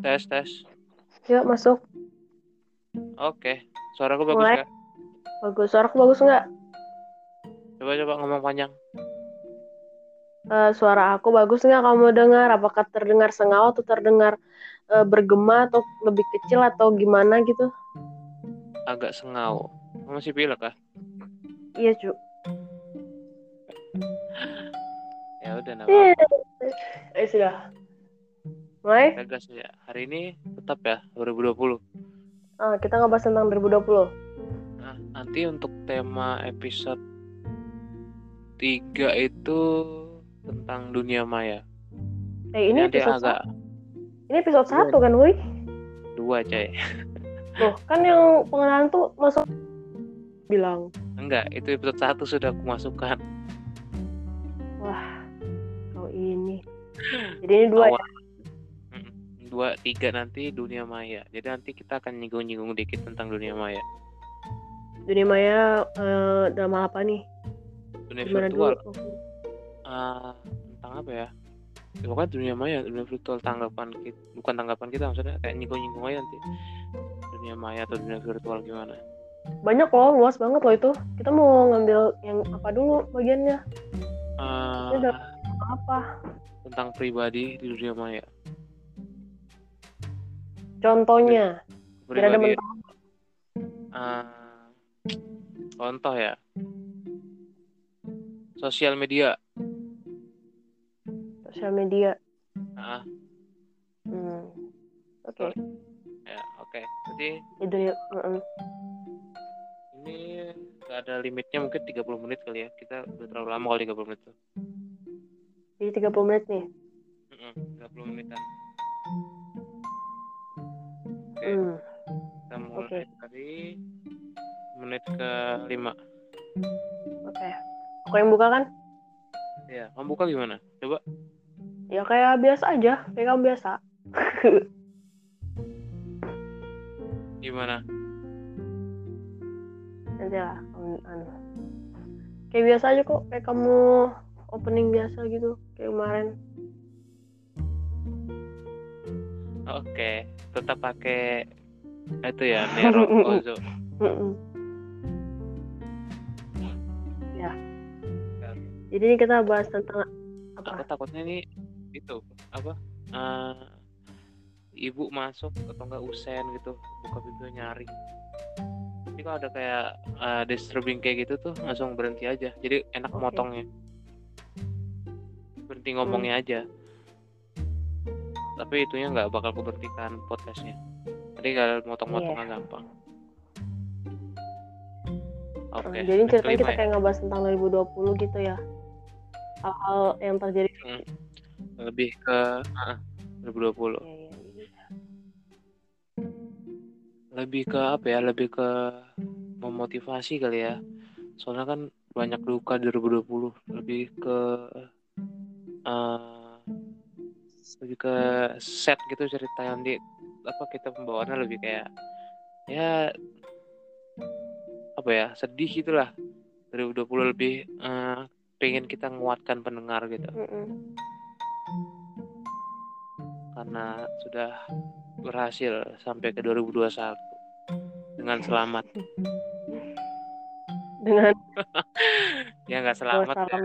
tes tes. Yuk masuk. Oke, suaraku bagus Mulai. nggak? Bagus. Suaraku bagus nggak? Coba coba ngomong panjang. Eh, suara aku bagus nggak kamu dengar? Apakah terdengar sengau atau terdengar eh, bergema atau lebih kecil atau gimana gitu? Agak sengau. Kamu Masih pilek kah? Iya cu. Ya udah nama. Eh sudah. Mulai. Kita gas ya. Hari ini tetap ya 2020. Ah, kita ngebahas tentang 2020. Nah, nanti untuk tema episode 3 itu tentang dunia maya. Eh ini nanti episode agak. Ini episode satu kan, Woi? dua coy. Loh, kan yang pengenalan tuh masuk bilang. Enggak, itu episode satu sudah aku masukkan. Wah, kau ini. Jadi ini dua ya? Awal. Dua, tiga nanti dunia maya. Jadi nanti kita akan nyinggung-nyinggung dikit tentang dunia maya. Dunia maya eh, dalam hal apa nih? Dunia Gimana virtual. dulu? Ah, tentang apa ya? ya pokoknya dunia maya dunia virtual tanggapan kita bukan tanggapan kita maksudnya kayak nyinggung-nyinggung aja nanti dunia maya atau dunia virtual gimana Banyak loh, luas banget loh itu. Kita mau ngambil yang apa dulu bagiannya? Udah- Apa? tentang pribadi di dunia maya Contohnya, biar ada mentok. ah, contoh ya sosial media sosial media. ah Hmm. Oke, ya oke jadi di dunia. mm-mm. ini gak ada limitnya mungkin 30 menit kali ya kita udah terlalu lama kali 30 menit tuh Jadi 30 menit nih. Mm-mm, 30 menitan Oke. Hmm. kita mulai dari menit ke 5 Oke. Aku yang buka kan? ya kamu buka gimana coba Ya kayak biasa aja, kayak kamu biasa. gimana Nanti lah, anu. Kayak biasa aja kok, kayak kamu opening biasa gitu, kayak kemarin. Oke tetap pakai itu ya Nero Ozo. Ya. Jadi ini kita bahas tentang aku apa? takutnya nih itu apa eh, ibu masuk atau enggak usen gitu buka pintu nyari jadi kalau ada kayak eh, disturbing kayak gitu tuh langsung berhenti aja jadi enak Oke. motongnya berhenti ngomongnya Hmm. aja tapi itunya nggak bakal aku berhentikan podcastnya jadi kalau motong-motongnya Iya. gampang oke Eh, Jadi ceritanya kita ya. kayak ngebahas tentang 2020 gitu ya. Hal-hal yang terjadi. lebih ke ah, 2020 Ya, ya, ya. lebih ke apa ya lebih ke memotivasi kali ya soalnya kan banyak luka 2020 lebih ke eh, lebih ke set gitu cerita yang di apa kita pembawaannya lebih kayak ya apa ya sedih gitulah. 2020 lebih eh, pengen kita menguatkan pendengar gitu. Mm-mm. karena sudah berhasil sampai ke 2021 dengan selamat. Dengan ya nggak selamat ya.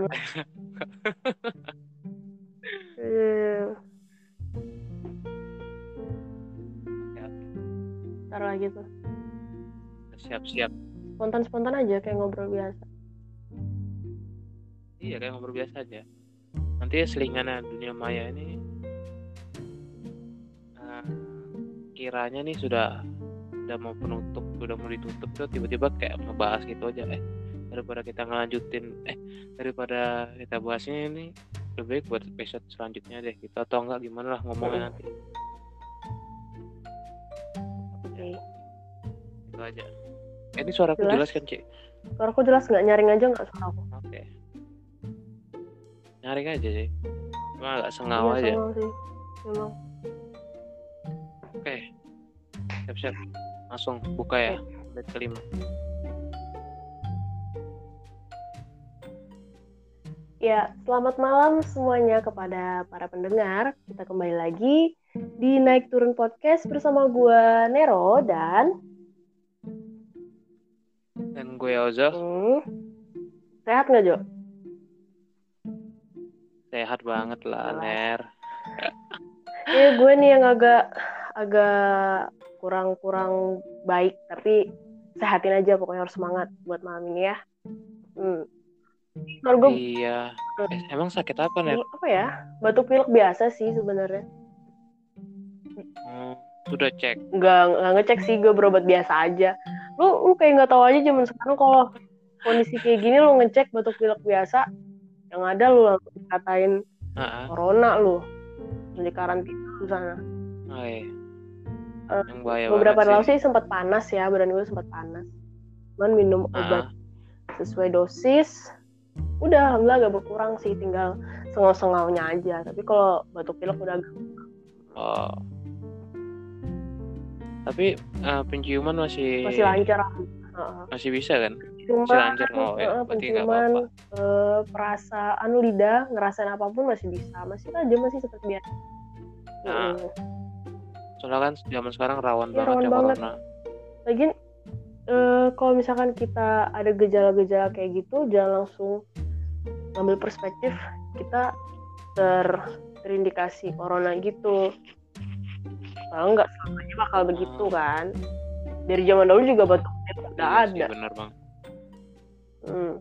tuh. siap-siap Spontan-spontan aja kayak ngobrol biasa. iya kayak ngobrol biasa aja nanti selingannya dunia maya ini eh, kiranya nih sudah udah mau penutup udah mau ditutup tuh tiba-tiba kayak ngebahas gitu aja eh daripada kita ngelanjutin eh daripada kita bahasnya ini lebih baik buat episode selanjutnya deh gitu atau enggak gimana lah ngomongnya nanti aja Eh, ini suaraku Jelas. jelas kan cik Suaraku jelas nggak nyaring aja nggak suaraku? oke nyaring aja sih cuma agak sengau Iya, aja sama sih. Memang. Oke, siap-siap. Langsung buka ya, menit kelima. Ya, selamat malam semuanya kepada para pendengar. Kita kembali lagi di Naik Turun Podcast bersama gue Nero dan dan gue Ozo. Hmm, sehat nggak Jo? Sehat banget lah, Jelas. Ner. Ya gue nih yang agak agak kurang-kurang baik tapi sehatin aja pokoknya harus semangat buat malam ini ya. Hmm. Gue Iya. Eh, emang sakit apa, Ner? apa ya batuk pilek biasa sih sebenarnya. Hmm, sudah cek. Nggak nggak ngecek sih gue berobat biasa aja. Lu lu kayak nggak tahu aja zaman sekarang kalau kondisi kayak gini lu ngecek batuk pilek biasa yang ada lu langsung dikatain Ah, corona lu di karantina di sana. ah, iya. Eh, yang bahaya beberapa lalu sih. sempat panas ya badan gue sempat panas cuman minum obat Ah, sesuai dosis udah alhamdulillah agak berkurang sih tinggal sengau-sengaunya aja tapi kalau batuk pilek udah agak oh. Tapi eh, penciuman masih masih lancar Heeh. masih bisa kan? cuma Masih lancar oh, ya. heeh, Berarti penciuman apa-apa. eh, perasaan lidah ngerasain apa pun masih bisa masih aja masih seperti biasa Nah, Heeh. Soalnya kan zaman sekarang rawan Iya, banget rawan ya banget. corona. Lagian eh, kalau misalkan kita ada gejala-gejala kayak gitu, jangan langsung ngambil perspektif kita ter terindikasi corona gitu. Kalau nggak selamanya bakal begitu kan. Dari zaman dulu juga batuk pilek udah Iya sih, ada. bener bang. Hmm.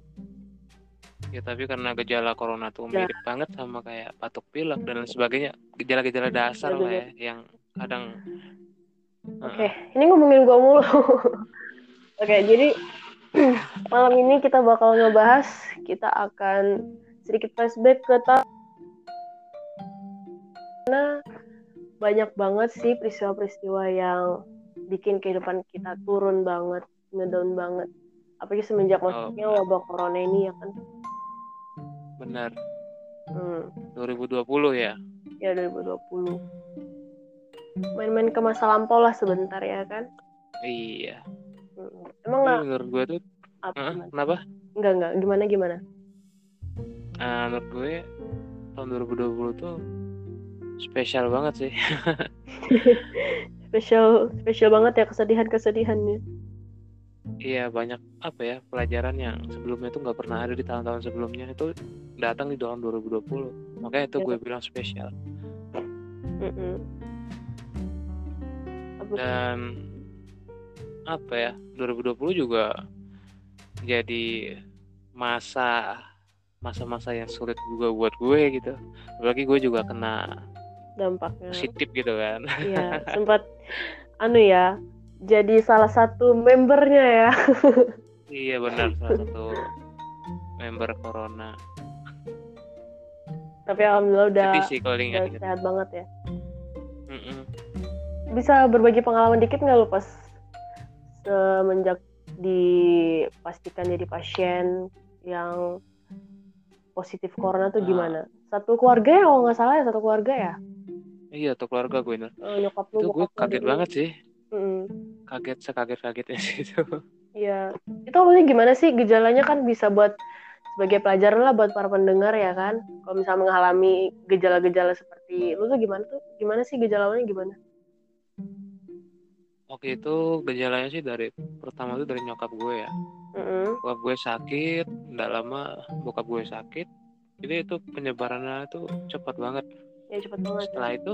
Ya tapi karena gejala corona tuh Ya. mirip banget sama kayak batuk pilek dan lain sebagainya, gejala-gejala dasar lah ya, yang kadang Oke, ini ngomongin gua mulu. Oke, jadi malam ini kita bakal ngebahas, kita akan sedikit flashback ke tahun karena banyak banget sih peristiwa-peristiwa yang bikin kehidupan kita turun banget, ngedown banget. Apalagi semenjak Oh, masuknya benar. wabah corona ini ya kan. benar Hmm, 2020 ya. ya 2020. Main-main ke masa lampau lah sebentar ya kan. Iya. Hmm. Emang nggak menurut gue tuh, apa gimana? kenapa? Enggak enggak gimana gimana? Nah, menurut gue tahun 2020 tuh spesial banget sih. Spesial spesial banget ya kesedihan kesedihannya. Iya banyak apa ya pelajaran yang sebelumnya tuh nggak pernah ada di tahun-tahun sebelumnya itu datang di tahun 2020. Makanya itu Ya. gue bilang spesial. Apa tuh? Dan apa ya 2020 juga jadi masa masa-masa yang sulit juga buat gue gitu. Apalagi gue juga kena dampaknya? positif gitu kan. Iya sempat anu ya jadi salah satu membernya ya. iya benar salah satu member corona. Tapi alhamdulillah udah sih kalau udah diingat-ingat. sehat banget ya. Mm-mm. Bisa berbagi pengalaman dikit nggak lu pas semenjak dipastikan jadi pasien yang positif corona tuh Ah. gimana? Satu keluarga ya kalau nggak salah ya satu keluarga ya. Iya tuh keluarga gue ini. Eh, nyokap lu Itu gue kaget lu. banget sih. Mm-mm. Kaget sekaget-kagetnya sih itu. Iya, itu awalnya gimana sih gejalanya kan bisa buat sebagai pelajaran lah buat para pendengar ya kan. Kalau misalnya mengalami gejala-gejala seperti lu tuh gimana tuh? Gimana sih gejala awalnya gimana? Waktu itu gejalanya sih dari pertama tuh dari nyokap gue ya. Mm-mm. Bokap gue sakit, nggak lama bokap gue sakit. Jadi itu penyebarannya tuh cepat banget. Ya cepet banget. Setelah itu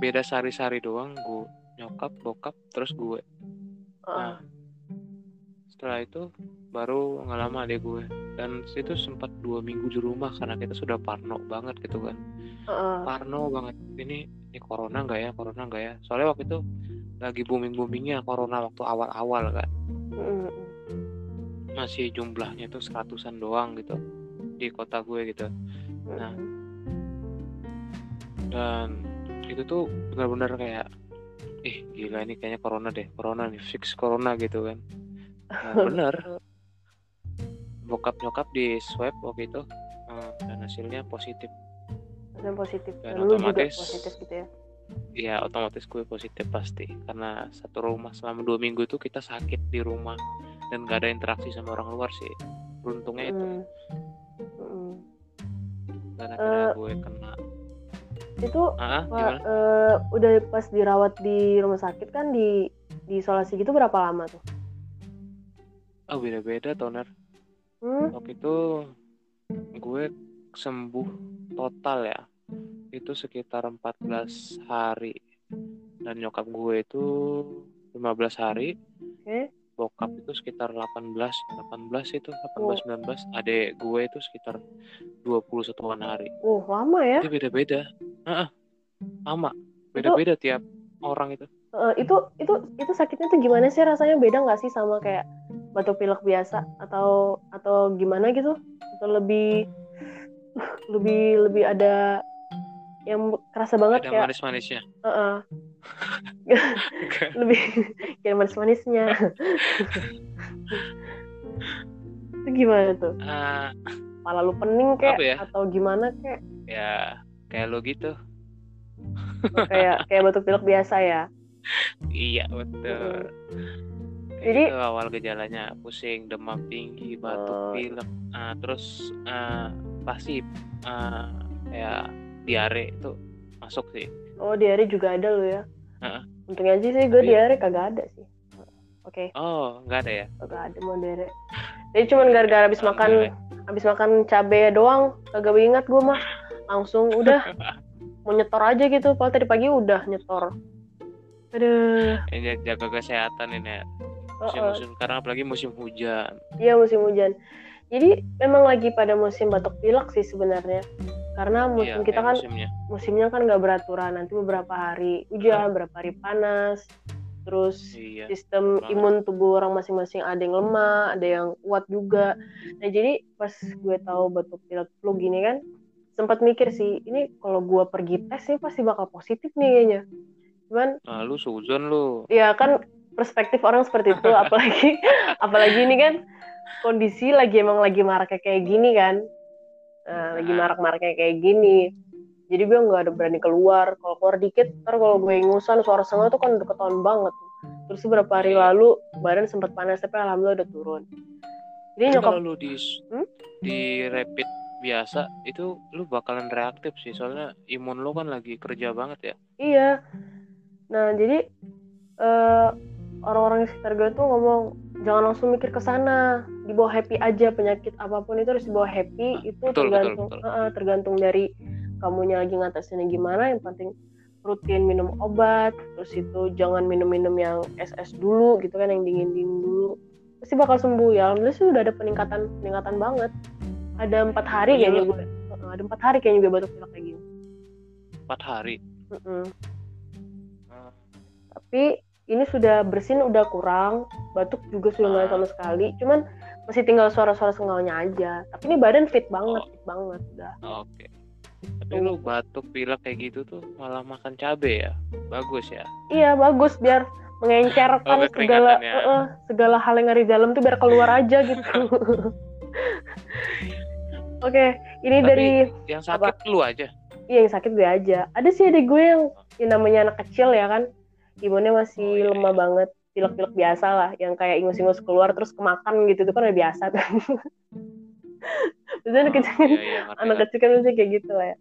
beda sehari-hari doang gue nyokap, bokap, terus gue. Heeh. Nah, setelah itu baru nggak lama adek gue. Dan itu sempat dua minggu di rumah karena kita sudah parno banget gitu kan. Heeh. Parno banget. Ini ini corona nggak ya? Corona nggak ya? Soalnya waktu itu lagi booming boomingnya corona waktu awal-awal kan. Mm-mm. masih jumlahnya tuh seratusan doang gitu di kota gue gitu Nah. Mm-mm. dan itu tuh benar-benar kayak ih gila ini kayaknya corona deh corona nih fix corona gitu kan nah, bener bokap nyokap di swab waktu itu eh, dan hasilnya positif Dan positif. Dan Dan juga otomatis- positif gitu ya. ya otomatis gue positif pasti karena satu rumah selama dua minggu tuh kita sakit di rumah dan gak ada interaksi sama orang luar sih beruntungnya itu Mm. Mm-mm. Dan akhirnya Eh. gue kena itu gimana eh, udah pas dirawat di rumah sakit kan di di isolasi gitu berapa lama tuh? oh beda beda toner Hmm? waktu itu gue sembuh total ya itu sekitar 14 hari dan nyokap gue itu 15 hari Oke. bokap itu sekitar 18 18 itu 18 19 adek gue itu sekitar 21 hari. Uh, lama ya. itu beda-beda. Heeh. sama beda-beda tiap orang itu. Eh, itu itu itu sakitnya tuh gimana sih? Rasanya beda nggak sih sama kayak batuk pilek biasa? Atau atau gimana gitu? Atau lebih lebih lebih ada yang kerasa banget ada kayak manis-manisnya. Eh, eh, lebih kayak manis-manisnya. itu gimana tuh? Ah, Malah lu pening kayak ya? atau gimana kayak ya kayak lo gitu kayak kayak batuk pilek biasa ya? iya betul Jadi- gitu awal gejalanya pusing demam tinggi batuk Oh. pilek Ah, terus ah, pasti ah, kayak diare itu masuk sih Oh diare juga ada lo ya? Untungnya aja sih gue diare kagak ada sih. Oke. oh nggak ada ya Kagak ada mau dere. Jadi cuman gara-gara habis makan habis makan cabe doang, kagak ingat gue mah. Langsung udah mau nyetor aja gitu. Kalau tadi pagi udah nyetor. Aduh, ini jaga kesehatan ini ya oh, oh. musim-musim sekarang apalagi musim hujan iya musim hujan. Jadi memang lagi pada musim batuk pilek sih sebenarnya. Karena musim Iya, kita kan musimnya musimnya kan nggak beraturan. Nanti beberapa hari hujan, beberapa hari panas. Terus iya sistem banget. imun tubuh orang masing-masing ada yang lemah, ada yang kuat juga. Nah jadi pas gue tahu batuk pilek flu gini kan, sempat mikir sih, ini kalau gue pergi tes sih pasti bakal positif nih kayaknya. Cuman nah, lu suzon lu ya kan perspektif orang seperti itu, apalagi apalagi ini kan kondisi lagi emang lagi maraknya kayak gini kan, Nah, lagi Nah. marak-maraknya kayak gini. Jadi gue nggak ada berani keluar. Kalau keluar dikit, ntar kalau gue ingusan suara sengah tuh kan udah ketahuan banget. Terus beberapa hari lalu badan sempat panas tapi alhamdulillah udah turun. Jadi nyokap kalau lu di Hmm? di rapid biasa itu lu bakalan reaktif sih soalnya imun lu kan lagi kerja banget ya iya. Nah jadi eh, orang-orang di sekitar gue tuh ngomong jangan langsung mikir ke sana, dibawa happy aja penyakit apa pun itu harus dibawa happy itu betul, betul, tergantung betul. eh, eh, tergantung dari kamunya lagi ngatasinnya gimana. Yang penting rutin minum obat, terus itu jangan minum-minum yang es-es dulu gitu kan yang dingin-dingin dulu. Pasti bakal sembuh ya. Alhamdulillah sih udah ada peningkatan peningkatan banget. Ada empat hari Iya, kayaknya lu- gue. Ada empat hari kayaknya gue batuk pilek kayak gini. empat hari Mm-mm. Hmm, tapi ini sudah bersin udah kurang batuk juga sudah mulai Ah. sama sekali. Cuman masih tinggal suara-suara sengalnya aja. Tapi ini badan fit banget Oh. fit banget udah. Oke. Tapi lu batuk pilek kayak gitu tuh malah makan cabe ya? Bagus ya? Iya bagus biar mengencerkan Oh, segala eh, eh, segala hal yang ada di dalam tuh biar keluar aja gitu. Oke ini Tapi- dari yang sakit lu aja. Iya yang sakit gue aja. Ada sih adik gue yang, yang namanya anak kecil ya kan imunnya masih Oh, iya, lemah iya. banget pilek-pilek biasa lah yang kayak ingus-ingus keluar terus kemakan gitu itu kan udah biasa biasanya anak Oh, kecil kan iya, iya, anak kecil kan biasanya kayak gitu lah ya.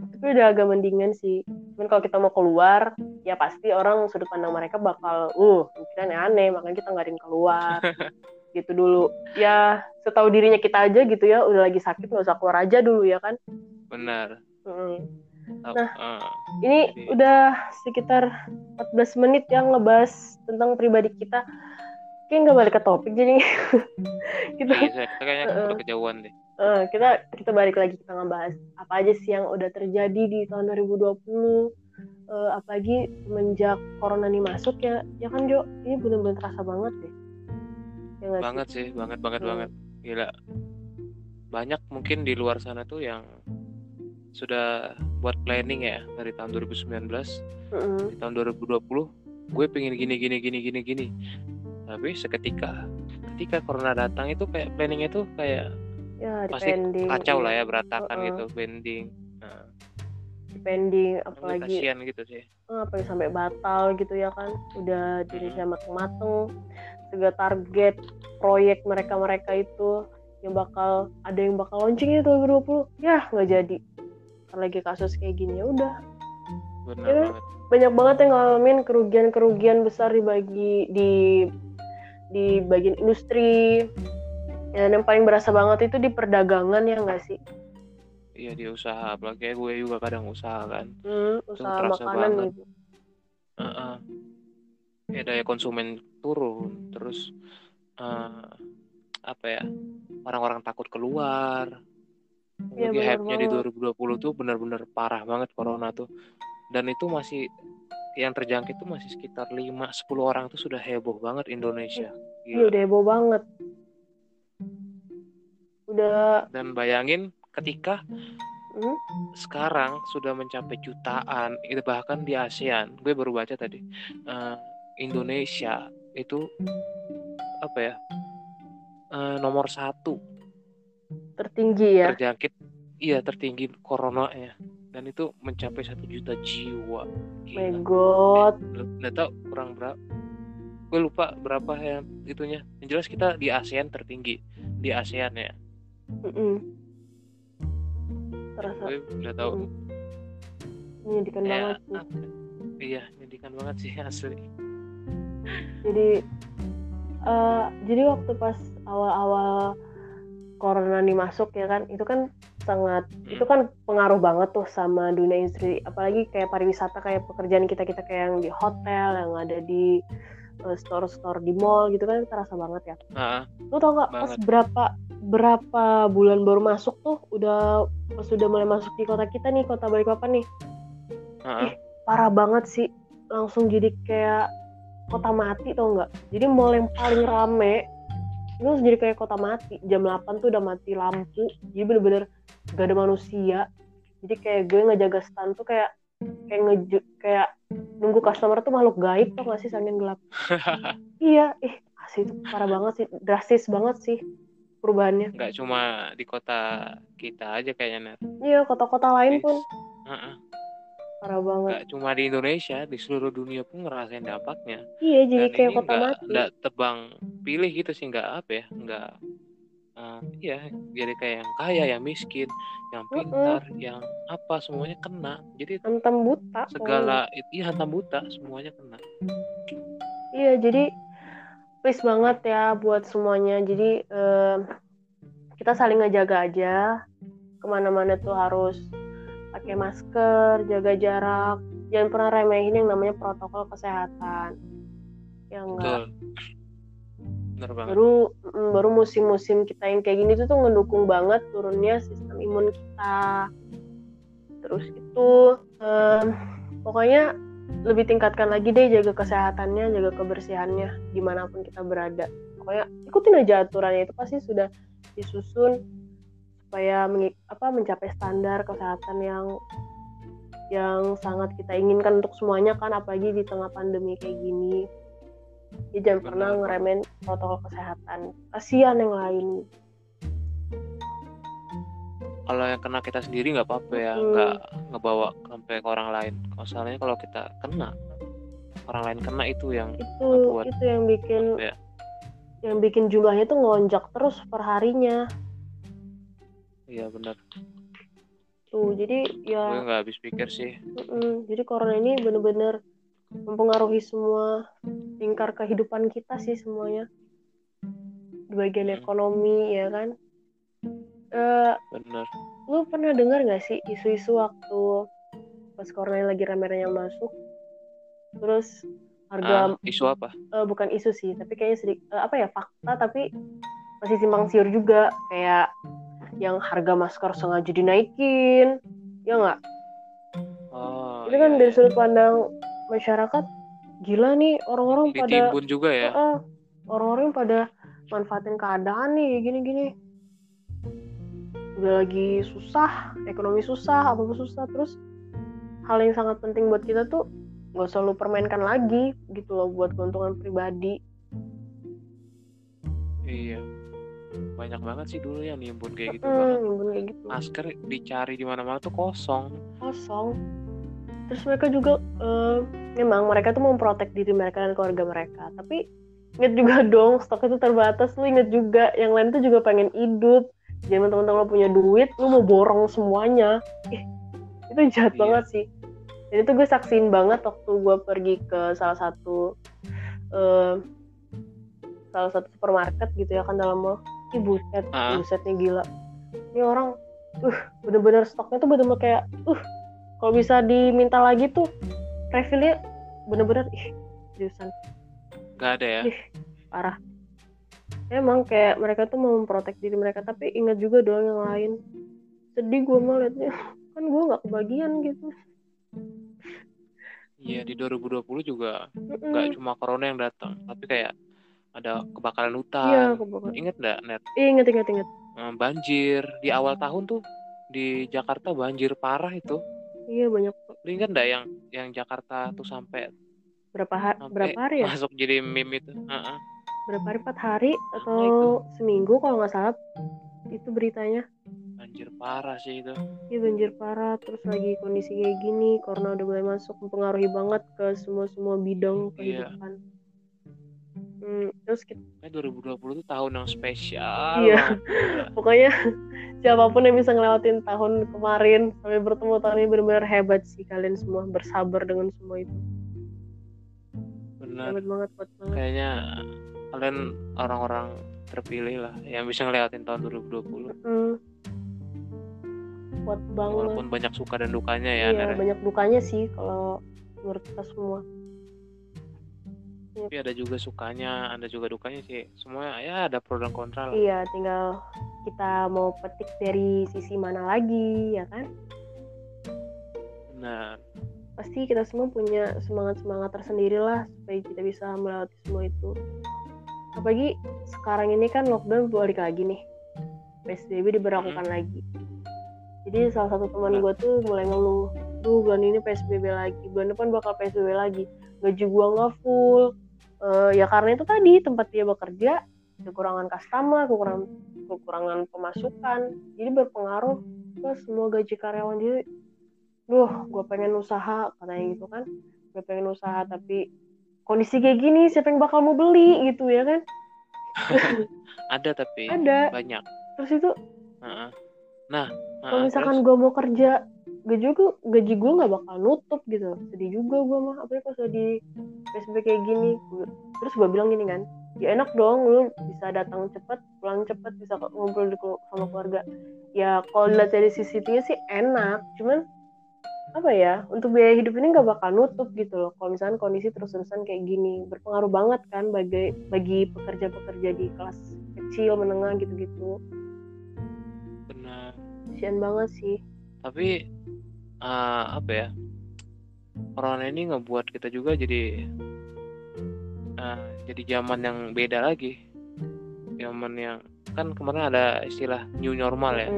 Tapi udah agak mendingan sih. Cuman kalau kita mau keluar ya pasti orang sudut pandang mereka bakal uh pikiran aneh makanya kita nggak ada yang keluar. Gitu dulu. Ya setahu dirinya kita aja gitu ya udah lagi sakit nggak usah keluar aja dulu ya kan. Benar. Mm. Nah. eh, Ini Jadi- udah sekitar 14 menit yang ngebahas tentang pribadi kita. Kayak nggak balik ke topik jadi kita iya, kayaknya Heeh. udah kejauhan deh eh, kita kita balik lagi kita ngebahas apa aja sih yang udah terjadi di tahun 2020 Eh, apalagi semenjak corona ini masuk ya ya kan Jo ini bener-bener terasa banget deh ya nggak sih? banget sih banget banget Hmm. banget gila banyak mungkin di luar sana tuh yang sudah buat planning ya dari tahun 2019 Mm-mm. di tahun 2020 gue pengen gini gini gini gini gini. Tapi seketika ketika corona datang itu kayak planningnya tuh kayak ya pasti kacau lah ya berantakan Heeh. gitu bending. Nah, depending gue apalagi kasihan gitu sih. Eh, apalagi sampai batal gitu ya kan udah dirinya mateng-mateng segala target proyek mereka-mereka itu yang bakal ada yang bakal launching itu 2020 ya nggak jadi lagi kasus kayak gini ya udah. Benar Ya kan? banget. Banyak banget yang ngalamin kerugian-kerugian besar di bagi di di bagian industri. Dan yang paling berasa banget itu di perdagangan ya nggak sih? Iya dia usaha. Apalagi gue juga kadang usaha kan. Hmm, usaha terasa makanan banget. gitu. Heeh. ya daya konsumen turun. Terus eh, apa ya orang-orang takut keluar Lagi benar hype-nya di banget. 2020 tuh benar-benar parah banget corona tuh. Dan itu masih yang terjangkit tuh masih sekitar 5-10 orang tuh sudah heboh banget Indonesia. Iya udah heboh banget. Udah dan bayangin ketika hmm, sekarang sudah mencapai jutaan itu bahkan di ASEAN. Gue baru baca tadi eh, Indonesia itu apa ya eh, nomor satu tertinggi ya? Terjangkit iya tertinggi coronanya dan itu mencapai satu juta jiwa. My Gila. god nggak tahu kurang berapa. Gue lupa berapa yang itunya. Yang jelas kita di ASEAN tertinggi. Di ASEAN ya. Terasa gue udah tahu. Mm, menyedihkan ya, banget sih. iya menyedihkan banget sih asli. Jadi eh jadi waktu pas awal-awal corona ini masuk ya kan? Itu kan sangat Hmm. itu kan pengaruh banget tuh sama dunia industri. Apalagi kayak pariwisata kayak pekerjaan kita kita kayak yang di hotel yang ada di eh, store-store di mall gitu kan terasa banget ya. Lu tau nggak pas berapa berapa bulan baru masuk tuh udah pas udah mulai masuk di kota kita nih kota Balikpapan nih nah, parah banget sih. Langsung jadi kayak kota mati tau nggak? Jadi mall yang paling rame langsung jadi kayak kota mati. Jam 8 tuh udah mati lampu. Jadi bener-bener gak ada manusia. Jadi kayak gue ngejaga stand tuh kayak kayak ngeju kayak nunggu customer tuh makhluk gaib tau gak sih saking gelap? Iya. Ih asli itu parah banget sih. Drastis banget sih perubahannya. Nggak cuma di kota kita aja kayaknya Ner. iya kota-kota lain Di- pun. Heeh. Parah banget. Nggak cuma di Indonesia di seluruh dunia pun ngerasain dampaknya. Iya jadi dan kayak kota mati nggak tebang pilih gitu sih nggak apa ya nggak eh, iya jadi kayak yang kaya yang miskin yang pintar yang apa semuanya kena. Jadi hantam buta segala itu iya hantam buta semuanya kena. Iya, jadi please banget ya buat semuanya. Jadi em, kita saling ngejaga aja. Ke mana-mana tuh harus pakai masker, jaga jarak. Jangan pernah remehin yang namanya protokol kesehatan. Yang enggak. betul bener banget Baru mm, baru musim-musim kita yang kayak gini tuh tuh ngedukung banget turunnya sistem imun kita. Terus itu em, pokoknya lebih tingkatkan lagi deh jaga kesehatannya, jaga kebersihannya di mana pun kita berada. Pokoknya ikutin aja aturannya itu pasti sudah disusun supaya mengi- apa mencapai standar kesehatan yang yang sangat kita inginkan untuk semuanya kan apalagi di tengah pandemi kayak gini. Jadi jangan pernah Benar. ngeremen protokol kesehatan. Kasihan yang lain. kalau yang kena kita sendiri nggak apa-apa ya nggak ngebawa sampai ke orang lain masalahnya kalau kita kena orang lain kena itu yang Itu Buat- itu yang bikin ya yang bikin jumlahnya tuh ngelonjak terus per harinya. Iya benar Tuh, jadi ya gue nggak habis pikir sih Mm-mm. Jadi corona ini bener-bener mempengaruhi semua lingkar kehidupan kita sih semuanya. Di bagian Hmm. ekonomi ya kan. Eh, bener lu pernah dengar gak sih isu-isu waktu pas corona lagi rame-rame masuk? Terus harga ah, isu apa eh, bukan isu sih, tapi kayaknya sedikit apa ya fakta tapi masih simpang siur juga kayak yang harga masker sengaja dinaikin, ya nggak? oh itu kan iya, dari iya. sudut pandang masyarakat gila nih orang-orang pada juga ya? Orang-orang pada manfaatin keadaan nih gini-gini. Udah lagi susah ekonomi susah apa susah terus hal yang sangat penting buat kita tuh nggak selalu permainkan lagi gitu loh buat keuntungan pribadi. Iya banyak banget sih dulu yang nimbun kayak gitu hmm, nimbun kayak gitu. masker dicari di mana-mana tuh kosong. Kosong. Terus mereka juga memang mereka tuh memprotek diri mereka dan keluarga mereka. Tapi inget juga dong stok itu terbatas. Lu inget juga yang lain tuh juga pengen hidup. Jangan teman-teman lo punya duit lu mau borong semuanya. Eh itu jahat Iya. banget sih. Dan itu gue saksiin banget waktu gue pergi ke salah satu eh, salah satu supermarket gitu ya kan dalam mall Ih buset, Ah. busetnya gila. Ini orang uh bener-bener stoknya tuh bener-bener kayak uh kalau bisa diminta lagi tuh refillnya bener-bener ih seriusan. Gak ada ya. Ih, parah. Emang kayak mereka tuh mau memprotek diri mereka tapi ingat juga dong yang lain. Sedih gue mau liatnya. Kan gue nggak kebagian gitu. Iya di 2020 juga nggak cuma corona yang datang, tapi kayak ada kebakaran hutan. iya kebakaran Ingat nggak, Net? Ih, inget inget inget Eh, Banjir di awal tahun tuh di Jakarta banjir parah itu. iya banyak Lu ingat nggak yang yang Jakarta tuh sampai berapa hari berapa hari ya masuk jadi meme itu? Heeh. berapa hari empat hari atau itu. seminggu kalau nggak salah itu beritanya Banjir parah sih itu. Iya banjir parah terus lagi kondisi kayak gini corona udah mulai masuk mempengaruhi banget ke semua semua bidang Iya. Hmm, terus kita, Kayak 2020 tuh tahun yang spesial. Iya. pokoknya siapa pun yang bisa ngelewatin tahun kemarin sampai bertemu tahun ini benar-benar hebat sih kalian semua bersabar dengan semua itu Benar. hebat banget buat banget Kayaknya kalian orang-orang terpilih lah yang bisa ngelewatin tahun 2020. hmm. kuat banget Walaupun banyak suka dan dukanya ya, iya Ner, ya. banyak dukanya sih kalau menurut kita semua tapi ada juga sukanya, ada juga dukanya sih. Semua ya ada pro dan kontra lah. iya tinggal kita mau petik dari sisi mana lagi ya kan? Benar. pasti kita semua punya semangat semangat tersendiri lah supaya kita bisa melewati semua itu. Apalagi sekarang ini kan lockdown balik lagi nih. Psbb diberlakukan lagi. Jadi salah satu teman gue tuh mulai ngeluh duh bulan ini psbb lagi bulan depan bakal psbb lagi gaji gua nggak full. Eh, ya karena itu tadi tempat dia bekerja kekurangan customer kekurangan kekurangan pemasukan. Jadi berpengaruh ke semua gaji karyawan jadi duh gue pengen usaha katanya gitu kan. Gue pengen usaha tapi kondisi kayak gini siapa yang bakal mau beli gitu ya kan? Ada tapi ada. banyak. terus itu Heeh. Nah, kalau misalkan gue mau kerja gaji gue gaji gue nggak bakal nutup gitu. Sedih juga gue mah apalagi pas di psbb kayak gini. Terus gue bilang gini kan ya enak dong lu bisa datang cepet pulang cepet bisa ngumpul di sama keluarga. Ya kalau dilihat dari sisi itunya sih enak. Cuman apa ya untuk biaya hidup ini nggak bakal nutup gitu loh. Kalau misalkan kondisi terus-terusan kayak gini berpengaruh banget kan bagi bagi pekerja-pekerja di kelas kecil menengah gitu-gitu. Benar. kasian banget sih. Tapi eh, apa ya? Corona ini ngebuat kita juga jadi eh, jadi zaman yang beda lagi. Zaman yang kan kemarin ada istilah new normal ya.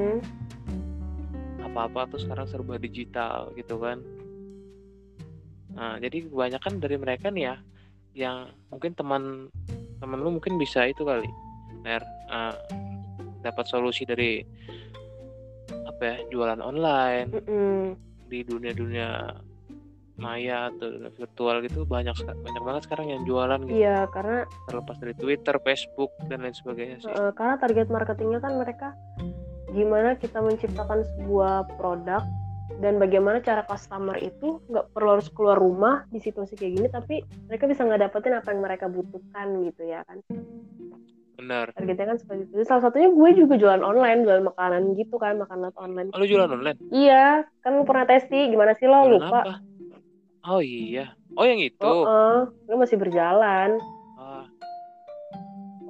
Apa-apa tuh sekarang serba digital gitu kan. Nah, jadi kebanyakan dari mereka nih ya yang mungkin teman teman lu mungkin bisa itu kali. Ner, eh, dapat solusi dari apa ya jualan online Mm-mm. Di dunia-dunia maya atau dunia virtual gitu banyak banyak banget sekarang yang jualan gitu Iya, karena terlepas dari Twitter, Facebook dan lain sebagainya sih. karena target marketingnya kan mereka gimana kita menciptakan sebuah produk dan bagaimana cara customer itu nggak perlu harus keluar rumah di situasi kayak gini, tapi mereka bisa nggak dapetin apa yang mereka butuhkan gitu ya kan. Benar. Targetnya kan seperti itu. Salah satunya gue juga jualan online, jualan makanan gitu kan, makanan online. Oh, lu jualan online? Iya, kan lu pernah testi, gimana sih lo Jualan lupa? apa? Oh iya. Oh yang itu. Oh, eh, lu masih berjalan. Ah.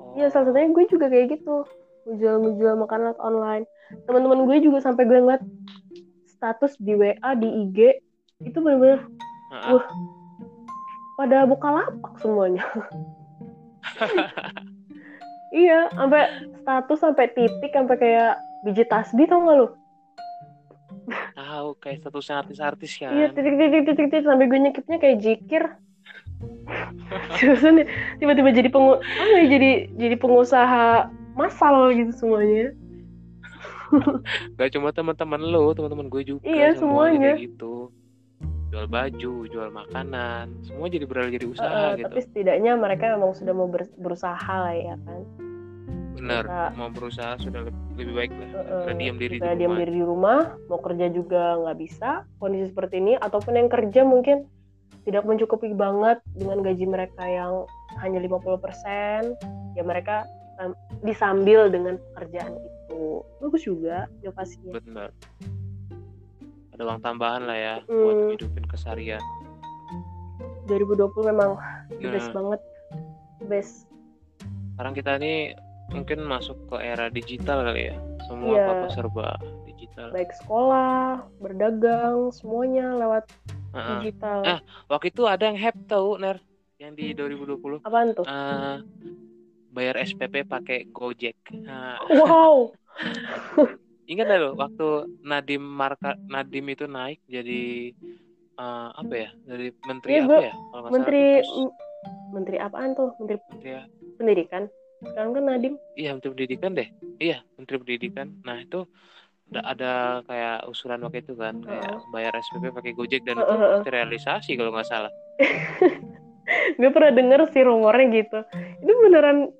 Oh. Iya, salah satunya gue juga kayak gitu. Menjual menjual makanan online. Teman-teman gue juga sampai gue ngeliat status di WA, di IG itu bener-bener Ah, wah. pada buka lapak semuanya. iya, sampai status sampai titik sampai kayak biji tasbih tau gak lu? Tahu kayak statusnya artis-artis kan. Iya, titik titik titik titik sampai gue nyekipnya kayak jikir. Seriusan ya, tiba-tiba jadi pengu ya, jadi jadi pengusaha massal gitu semuanya. Gak cuma teman-teman lu, teman-teman gue juga. Iya, semuanya. kayak gitu. Jual baju, jual makanan, semua jadi beralih jadi usaha eh, gitu. Tapi setidaknya mereka memang sudah mau ber- berusaha lah ya kan. benar Kita- mau berusaha sudah lebih, lebih baik lah. Daripada diam diri di diam rumah. diri di rumah mau kerja juga nggak bisa kondisi seperti ini ataupun yang kerja mungkin tidak mencukupi banget dengan gaji mereka yang hanya 50% ya mereka sam- disambil dengan pekerjaan itu. Bagus juga inovasinya. Benar ada uang tambahan lah ya buat Hmm. hidupin keseharian 2020 memang the best Nah. banget best sekarang kita ini mungkin masuk ke era digital kali ya semua Iya. apa apa serba digital baik sekolah berdagang semuanya lewat Heeh. digital Ah. waktu itu ada yang hype tau ner yang di 2020 apaan tuh eh bayar SPP pakai Gojek nah, wow ingat gak lo waktu Nadim Marka Nadim itu naik jadi eh, apa ya dari menteri Iya, apa ya kalau nggak menteri salah terus menteri apaan tuh? Menteri menteri pendidikan. Sekarang kan Nadim. Iya menteri pendidikan deh. Iya menteri pendidikan. Nah itu ada, ada kayak usulan waktu itu kan kayak bayar SPP pakai Gojek dan itu terrealisasi kalau nggak salah. Gue pernah denger sih rumornya gitu. Itu beneran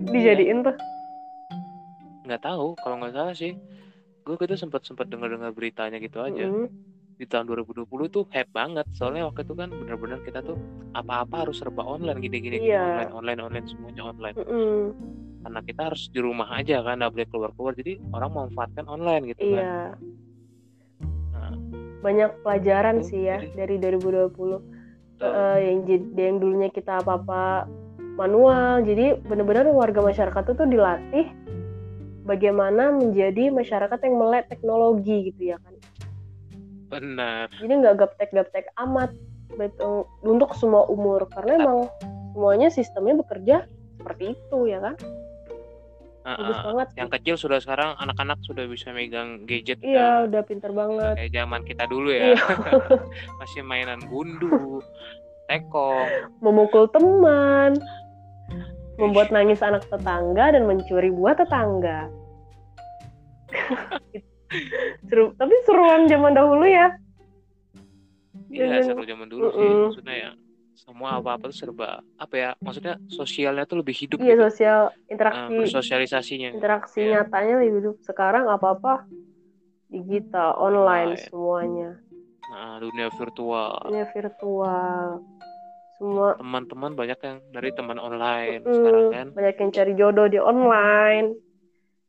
dijadiin tuh? Nggak tahu kalau nggak salah sih gue gitu sempat sempat dengar dengar beritanya gitu aja Mm-mm. di tahun 2020 tuh hype banget soalnya waktu itu kan benar-benar kita tuh apa-apa harus serba online gini-gini gini, Iya. online online online semuanya online Mm-mm. karena kita harus di rumah aja kan nggak boleh keluar keluar jadi orang memanfaatkan online gitu kan iya Nah. banyak pelajaran Itu, sih ya dari jadi- 2020 Tuh. Eh, yang yang dulunya kita apa-apa manual jadi benar-benar warga masyarakat itu tuh dilatih bagaimana menjadi masyarakat yang melek teknologi gitu ya kan. Benar. Jadi nggak gaptek-gaptek amat betul. Untuk semua umur karena emang semuanya sistemnya bekerja seperti itu ya kan. Ah, bagus banget yang kecil sudah sekarang anak-anak sudah bisa megang gadget iya kan. udah pinter banget. Kayak zaman kita dulu ya. Iya. masih mainan gundu tekong. Memukul teman membuat nangis anak tetangga dan mencuri buah tetangga. Seru tapi seruan zaman dahulu ya. Iya seru zaman dulu sih. Mm-mm. maksudnya ya semua apa-apa tuh serba apa ya maksudnya sosialnya tuh lebih hidup iya gitu. sosial Ah, interaksi. bersosialisasinya. Interaksi Iya. nyatanya lebih hidup. Sekarang apa apa digital online Online. semuanya. Nah, dunia virtual. Ini virtual semua. Teman-teman banyak yang dari teman online Mm, sekarang kan? Banyak yang cari jodoh di online.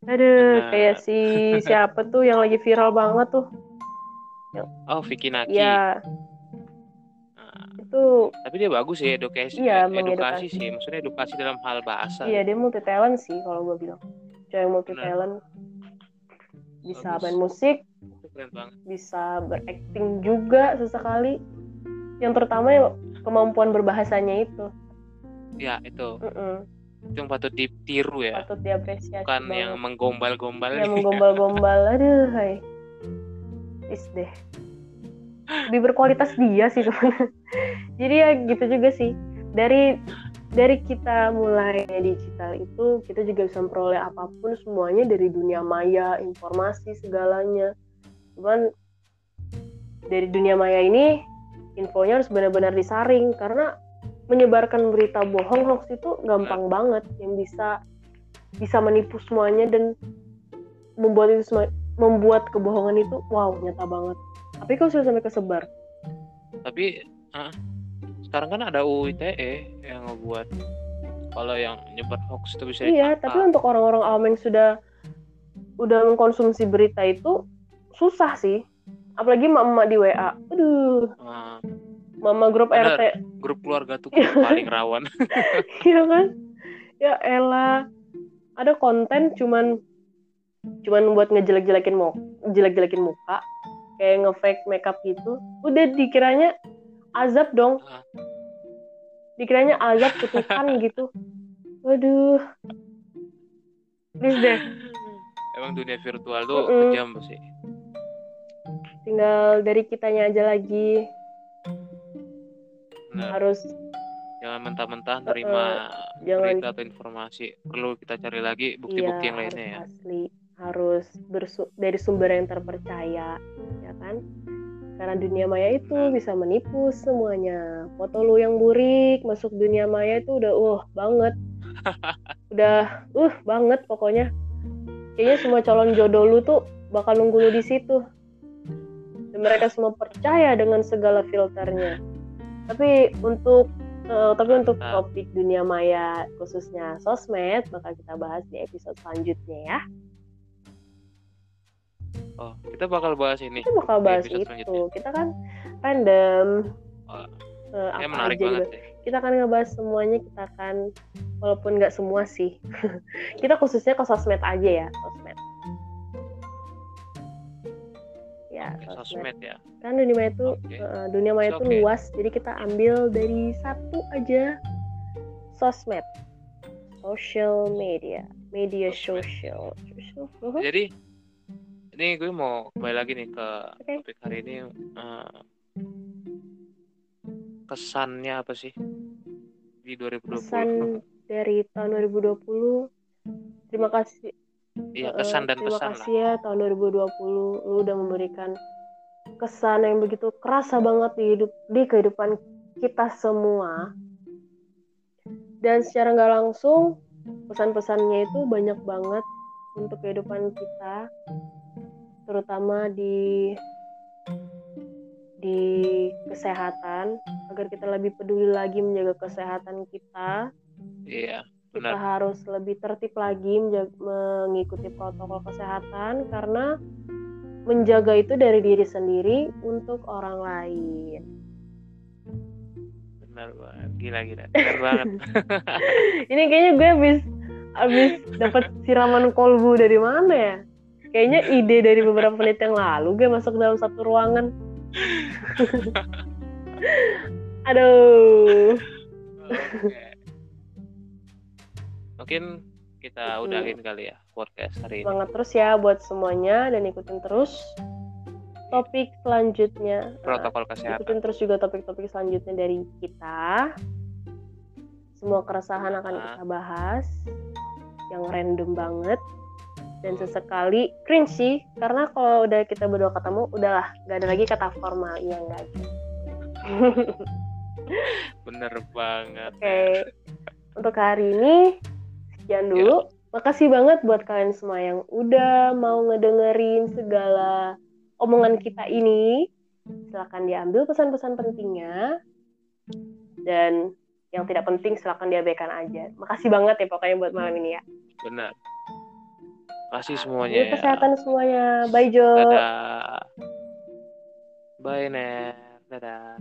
Aduh Benar. kayak si siapa tuh yang lagi viral banget tuh? Oh Vicky Naki. Ya Nah, itu tapi dia bagus sih edukasi Iya, edukasi sih. Maksudnya edukasi dalam hal bahasa. Iya dia multi talent sih kalau gue bilang. Cewek multi talent bisa Bagus. main musik. Itu keren banget. Bisa berakting juga sesekali. Yang terutama ya kemampuan berbahasanya itu. Ya itu. Mm-mm. itu yang patut ditiru ya. Patut diapresiasi bukan banget. yang menggombal-gombal yang menggombal-gombal. Aduh hai. Is deh. Lebih berkualitas dia sih sebenarnya jadi ya gitu juga sih. Dari dari kita mulai digital itu kita juga bisa memperoleh apa pun semuanya dari dunia maya informasi segalanya. Cuman dari dunia maya ini infonya harus benar-benar disaring karena menyebarkan berita bohong hoax itu gampang banget yang bisa bisa menipu semuanya dan membuat itu semua membuat kebohongan itu wow nyata banget. Tapi kalau sudah sampai kesebar? Tapi ah, sekarang kan ada UU ITE yang ngebuat kalau yang nyebar hoax itu bisa iya ditangkap. tapi untuk orang-orang awam yang sudah udah mengkonsumsi berita itu susah sih apalagi emak-emak di WA aduh Ah, mama grup Benar. RT grup keluarga tuh paling rawan Iya kan? Ya elah. Ada konten cuman cuman buat ngejelek-jelekin mau jelek-jelekin muka kayak nge-fake makeup gitu. Udah dikiranya azab dong. Ah. Dikiranya azab kutukan gitu. Waduh. Please deh, emang dunia virtual tuh Mm-mm. kejam sih tinggal dari kitanya aja lagi. Benar. harus jangan mentah-mentah terima jangan berita atau informasi. Perlu kita cari lagi bukti-bukti iya, yang lainnya ya. asli. Harus bersu- dari sumber yang terpercaya ya kan? Karena dunia maya itu Benar. bisa menipu semuanya. Foto lu yang burik masuk dunia maya itu udah uh banget. Udah uh banget pokoknya. Kayaknya semua calon jodoh lu tuh bakal nunggu lu di situ mereka semua percaya dengan segala filternya. Tapi untuk uh, tapi untuk topik dunia maya khususnya sosmed bakal kita bahas di episode selanjutnya ya. Oh kita bakal bahas ini kita bakal bahas itu. kita kan random. Oh, uh, apa menarik aja banget juga. kita akan ngebahas semuanya kita akan walaupun nggak semua sih. Kita khususnya ke sosmed aja ya sosmed ya sosmed, ya? Kan dunia maya itu okay. uh, dunia maya itu okay. luas jadi kita ambil dari satu aja sosmed. Social media. Media sosial social. Uh-huh. jadi ini gue mau kembali lagi nih ke okay. topik hari ini uh, kesannya apa sih di 2020 kesan dari tahun 2020 terima kasih Iya kesan dan terima pesan kasih ya tahun 2020 lu udah memberikan kesan yang begitu kerasa banget di hidup di kehidupan kita semua. Dan secara nggak langsung pesan-pesannya itu banyak banget untuk kehidupan kita terutama di di kesehatan agar kita lebih peduli lagi menjaga kesehatan kita. Iya kita harus lebih tertib lagi mengikuti protokol kesehatan karena menjaga itu dari diri sendiri untuk orang lain. Benar banget, gila gila, benar banget. Ini kayaknya gue habis habis dapat siraman kolbu dari mana ya? Kayaknya ide dari beberapa menit yang lalu gue masuk dalam satu ruangan. Aduh. Okay mungkin kita udahin kali ya podcast hari ini. Semangat terus ya buat semuanya dan ikutin terus topik selanjutnya. Protokol kesehatan. Ikutin terus juga topik-topik selanjutnya dari kita. Semua keresahan akan nah. kita bahas yang random banget dan sesekali cringe sih karena kalau udah kita berdua ketemu udahlah gak ada lagi kata formal iya enggak bener banget oke okay. untuk hari ini sekian iya. dulu. Ya. Makasih banget buat kalian semua yang udah mau ngedengerin segala omongan kita ini. Silahkan diambil pesan-pesan pentingnya. Dan yang tidak penting silahkan diabaikan aja. Makasih banget ya pokoknya buat malam ini ya. Benar. Makasih semuanya. Ya. Kesehatan semuanya. Bye Jo. Dadah. Bye Ner. Dadah.